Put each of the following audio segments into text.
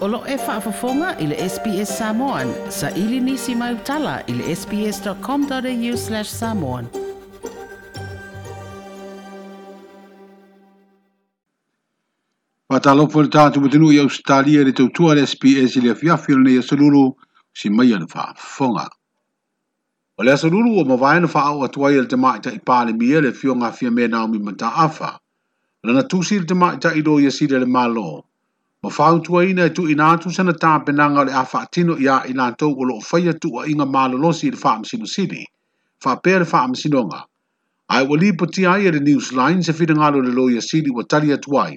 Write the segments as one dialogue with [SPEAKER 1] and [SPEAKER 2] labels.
[SPEAKER 1] Olo e whaafafonga i le SPS Samoan. Sa ili nisi mai utala i le sps.com.au slash samoan. Patalopo le tātu mutinu i Australia le tautua le SPS i le afiafi le nei asalulu
[SPEAKER 2] si mai ana whaafafonga. O le asalulu o mawaena whaau atuai le tamaita i pāle mia le fionga fia me naumi mantaafa. Lana tusi le tamaita i do i asile le malo. ma fautua ina e tuina atu sana tapenaga o le a faatino iā i latou o loo faia tuuaʻiga malolosi i le faamasinosili faapea le faamasinoga ae ua lipotia ai e le newsline se finagalo le loia sili ua tali atu ai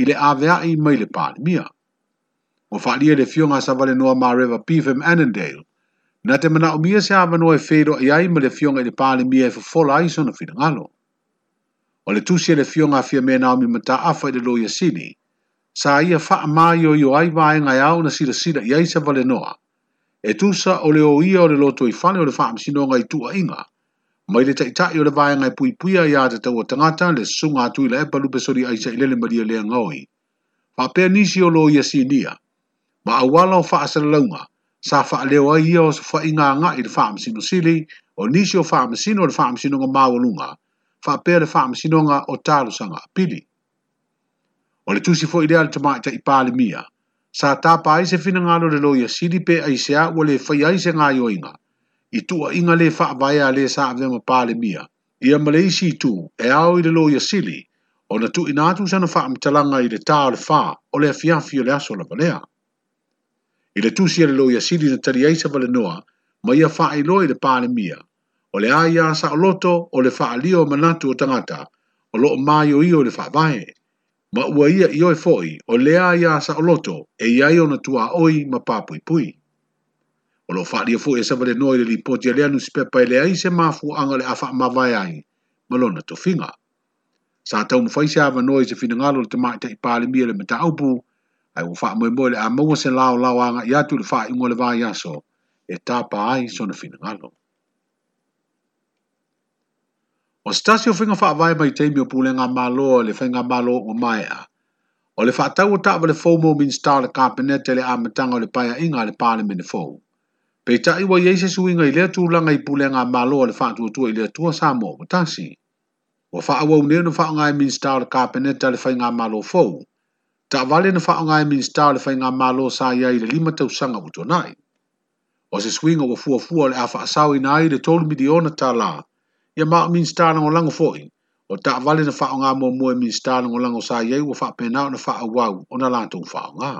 [SPEAKER 2] i le aveaʻi mai le palemia ua faaalia i le fioga a savalenoa ma reva pfm annandale na te manaʻomia se avanoa e feiloaʻi ai ma le fioga i le palemia e fofola ai sona finagalo o le tusi e le fioga afia mea naomi mataafa i le loia sili sa ia faa mai i yo ai vaenga i au na sila sila i aisa vale noa. E tusa o ia o le loto i fane o le faa msino ngai tua inga. Mai le taitai o le vaenga i pui pui a ia te tau tangata le sunga atu i la epa lupe sori aisa i lele maria lea ngaui. Faa pēr nisi o lo ia si nia. Ma awala o faa sa launga. Sa faa leo ai ia o faa inga nga i le faa msino sili o nisi o faa msino o le faa msino ngamawalunga. Faa pēr le faa msino nga o sanga pili o le tusi foʻi lea le tamaʻita i palemia sa tapa ai se finagalo le loia sili pe aiseā ua lē fai ai se gaioiga i tuuaʻiga lē faavaea a lē sa avema palemia ia ma le isi itu e ao i le loia sili ona tuuina atu sana faamatalaga i le tā o le fā o le afiafi o le aso lavalea i le tusi a le loia sili na tali ai sa valenoa ma ia faailoa i le palemia o le a ia saʻoloto o le faaalio o manatu o tagata o loo maioio i le faavae ma ua ia i oe foi o lea i asa o loto e iai ona tua oi ma pāpui pui. O lo fāli a fōi e savale noi le li poti a leanu si pepa lea i se māfu anga le afa ma vai ai, ma lona to finga. Sa tau mwhai se ava noi se fina ngalo le tamai te ipāle mia le mata aupu, ai ua fāk mwe mwe le a maua se lao lao anga i atu le fāi ingo le vai aso, e tāpa ai sona fina ngalo. O stasi o whinga wha vai mai teimi o pule ngā mālo le finga mālo o mai a. O le tau o tāwa le FOMO min star le kāpenete le amatanga o le paya inga le mene fōu. Pei ta iwa su inga i lea tūlanga i pule ngā mālo le whātuatua i lea tua sāmo o tasi. Wa wha unia na wha ngai min star le kāpenete le finga mālo fōu. Ta vale na wha ngai min star le whainga mālo sā iai le lima tausanga utonai. O se swinga wa fua fua le awha asawi nai le tolu midiona tā laa ia ma min stana o lango foi o ta vale na fa o nga mo mo e min stana o lango sa ye o fa pe na na fa o wa o na la to fa nga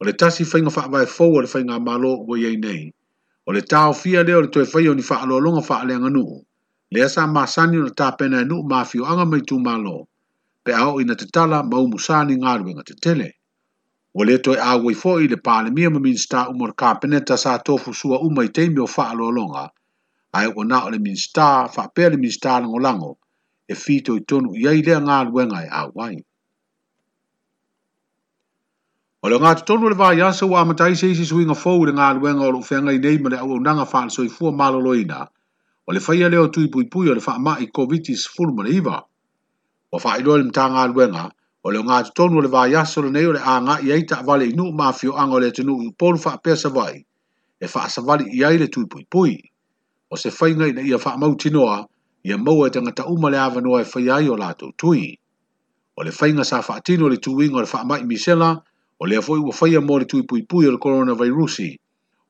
[SPEAKER 2] o le tasi fa nga fa vai fo o le fa nga ma o ye nei o le ta o fia le o le to fa yo ni fa lo longa fa le nga nu Lea sa ma sa ni na ta e pe na nu ma fi o mai tu ma pe ao o ina te tala ma o mu sa ni nga lo nga te tele o le to a wai fo i le pa le mi o min sta o mo ka ta sa to sua o mai te mi o fa lo longa ai o na o le minsta fa pe le minsta le ngolango e fito i tonu i ai lea ngālu e ngai a wai. O le ngātu tonu le vāi asa wā matai se isi sui ngafou le ngālu e ngai o lukwhenga i neima le au au nanga whāle soi fua mālo loina o le whaia leo tui pui pui o le wha mai covid is full le iwa. O wha i loa le mta ngālu e ngai o le ngātu tonu le vāi asa le nei o le ānga i eita a vale i nuk mafio anga le tenu i polu wha pesa vai e fa asa vale i ai le tui pui pui o se whainga i na ia wha amau tinoa ia maua e tangata umale awanoa e whai ai o lātou tui. O le whainga sa wha atino le tuwing o le wha amai misela o le afoi ua whai amore tui pui pui o le coronavirusi.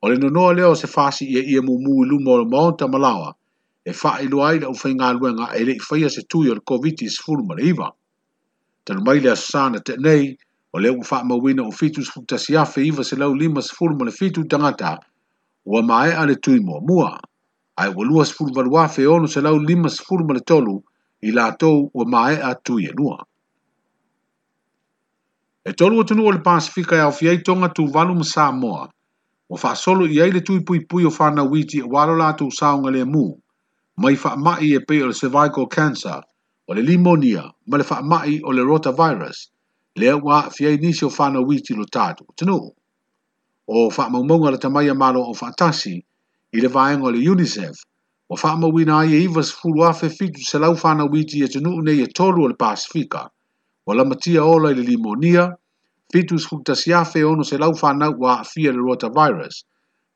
[SPEAKER 2] O le nonoa leo se fasi ia ia mu mu ilu mo le maonta malawa e wha ilu ai na uwhai ngā luenga e le i whai se tui o le COVID-19 sifuru mara iwa. Tanu mai le asana te nei o le uwha mawina o fitu sifuta siafe iwa se lau lima sifuru mara fitu tangata ua mae ane tui mua mua ai wa lua sifuru valua fe ono se lau lima sifuru maletolu ila i la tou ua mae a tui e lua. E tolu atu le Pasifika e au fiei tonga tu valu ma Samoa, wa faa solo i aile tui pui pui o whana witi e walo la tu saunga le mu, mai faa mai e pe o le cervical cancer, o le limonia, ma le faa mai o le rotavirus, le wa fiei nisi o whana witi lo tatu. Tanu, o faa maumonga le tamaya malo o fatasi, i le vaenga o le UNICEF, o whaama wina ai e iwas fulu afe fitu se lau whana witi e tunu nei e tolu o le Pasifika, o la matia ola i le limonia, fitu skukta si afe ono se lau whana wa afia le rota virus,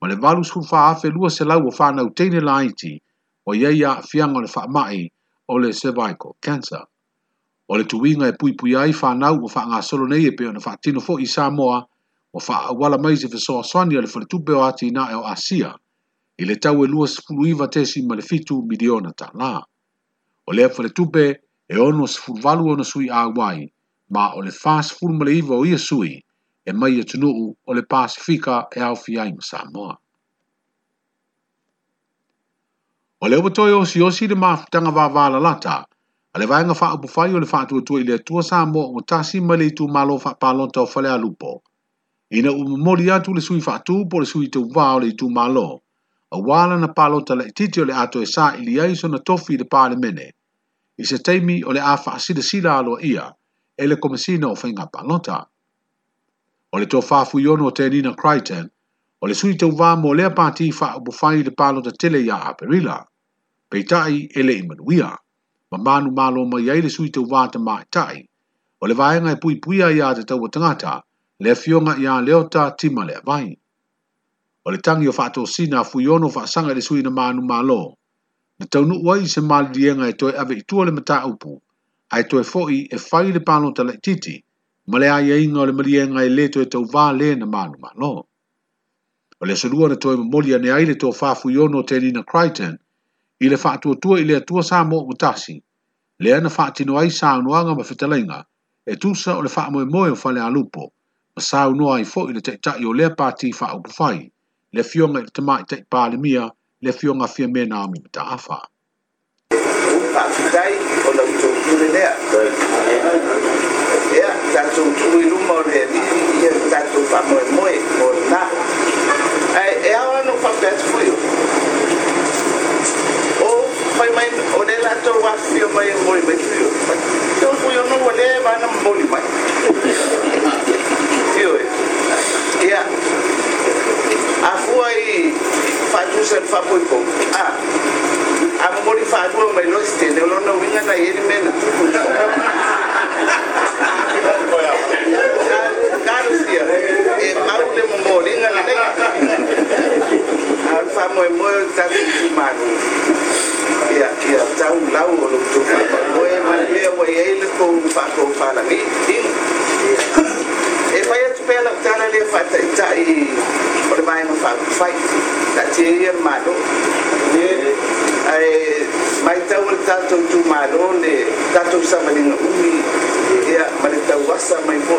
[SPEAKER 2] ma le valu skukta afe lua se lau o whana utene la iti, o iei a fianga le whaamai o le cervical cancer. O le tuwinga e pui pui ai whana o whanga solo nei e pe ona whaatino fo i Samoa, o wha awala maize fesoa swani o le whaletupeo ati na e o Asia, i le tau e lua sifuru iwa tesi ma le fitu miliona ta la. O lea fale tupe e ono sifuru valu ona sui a wai, ma o le fa sifuru ma le iwa o ia sui, e mai e tunuu o le pasifika e au fiai ma Samoa. O lea watoi osi osi le maafutanga wa wala lata, a le vaenga faa upufai o le faa tuatua i le tua Samoa o tasi ma le itu malo faa palonta o fale alupo. Ina umumori atu le sui faa tupo le sui tu vao le itu malo, a wala na palo ta le titi o le ato e sa ili aiso na tofi le pale mene, i se teimi o le afa asida sila aloa ia, e le komisina o whainga palota. O le tofafu yono o tenina Crichton, o le sui tau vamo o lea pati fa o bufai le palo ta tele ya aperila, peitai e le imanuia, ma manu malo ma iai le sui tau vata maitai, o le vaenga e pui puia ia te tau o tangata, le fionga ia leota tima le vaini o le tangi o fato sina a fuiono fa sanga le sui na manu malo. Na taunu ua i se mali dienga e toi ave itua le mata upu, a e toi foi e fai le pano ta le titi, ma le aia e inga o le marienga e leto e tau vaa le na manu malo. O le salua na toi mamoli ane aile to fa fuiono te nina Crichton, i le fato tua i le atua sa mo o tasi, le ana fa atino ai sa anuanga ma fitalenga, e tusa o le fa moe moe o fale alupo, ma sa anuai fo i le te tai o le pati fa upu fai. le fionga i te mai te pālemia, le fionga fia mena ami ta afa. Whakitai o lau tō kure nea. Ea, tātou tūi ruma o rea nini, ia tātou whamoe moe o nā. Ai, e awa no whapeat fui o. O, whai mai, o ne lātou wafio mai o moe mai fui o. Tō fui o no, o lea e vana moni mai. fajusen fa poi po a ah, a mo faz fa mo não lo ste ne lo ele winga na yeri mena e mau le mo mori na le al ah, fa mo o lo tu fa mo e ma le wa e le ko e fai na te ia malo ye ai mai tau le tato tu malo le tato sa malinga umi ia mereka tau wasa mai po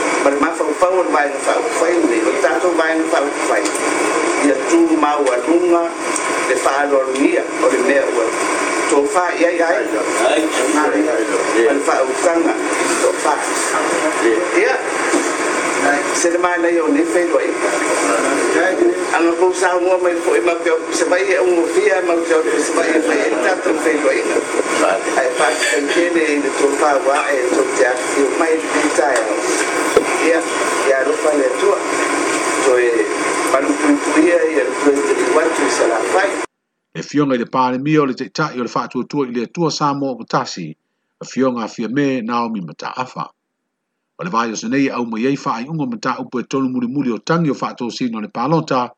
[SPEAKER 2] bermak fau fau on vai fau fai ni o tanto vai no fau fai ia tu mau a lunga le falo mia o le mea ua to fa ia ia ai fa o tanga to fa ia se le mai nei o ni fe doi ana ko sa mo mai ko ma pe se vai e un fia ma se se vai e fa e tanto fe doi ai fa ke ne to fa wa e to te mai pitai pas les doigts. Quand nous prions prière, il y a le plus de doigts, tout ça la faille. e fioga i le palemia o le taʻitaʻi o le faatuatua i le atua sa mo o tasi e a fioga afia me naomi mataafa o le vaiosa nei e auma i ai faaiʻuga mataupu e tolumulimuli o tagi o faatosino o le palota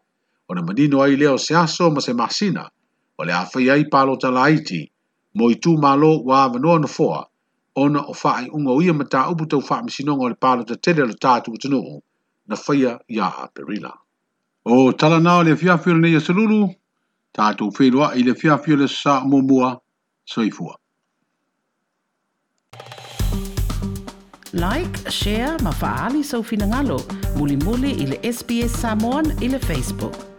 [SPEAKER 2] ona manino ai lea o se aso ma se masina o le a faia ai palota laiti mo i tumālo ua avanoa nofoa ona o faaiʻuga o ia mataupu taufaamisinoga o le palota tele o le tatou atunuu نصية يا بريلا او تلنا لفيا فيل ني سلولو تعتو فيل وائي لفيا فيل الساء موموا سيفوا Like, share, mafa'ali sau finangalo. Muli muli ile SBS Samoan ile Facebook.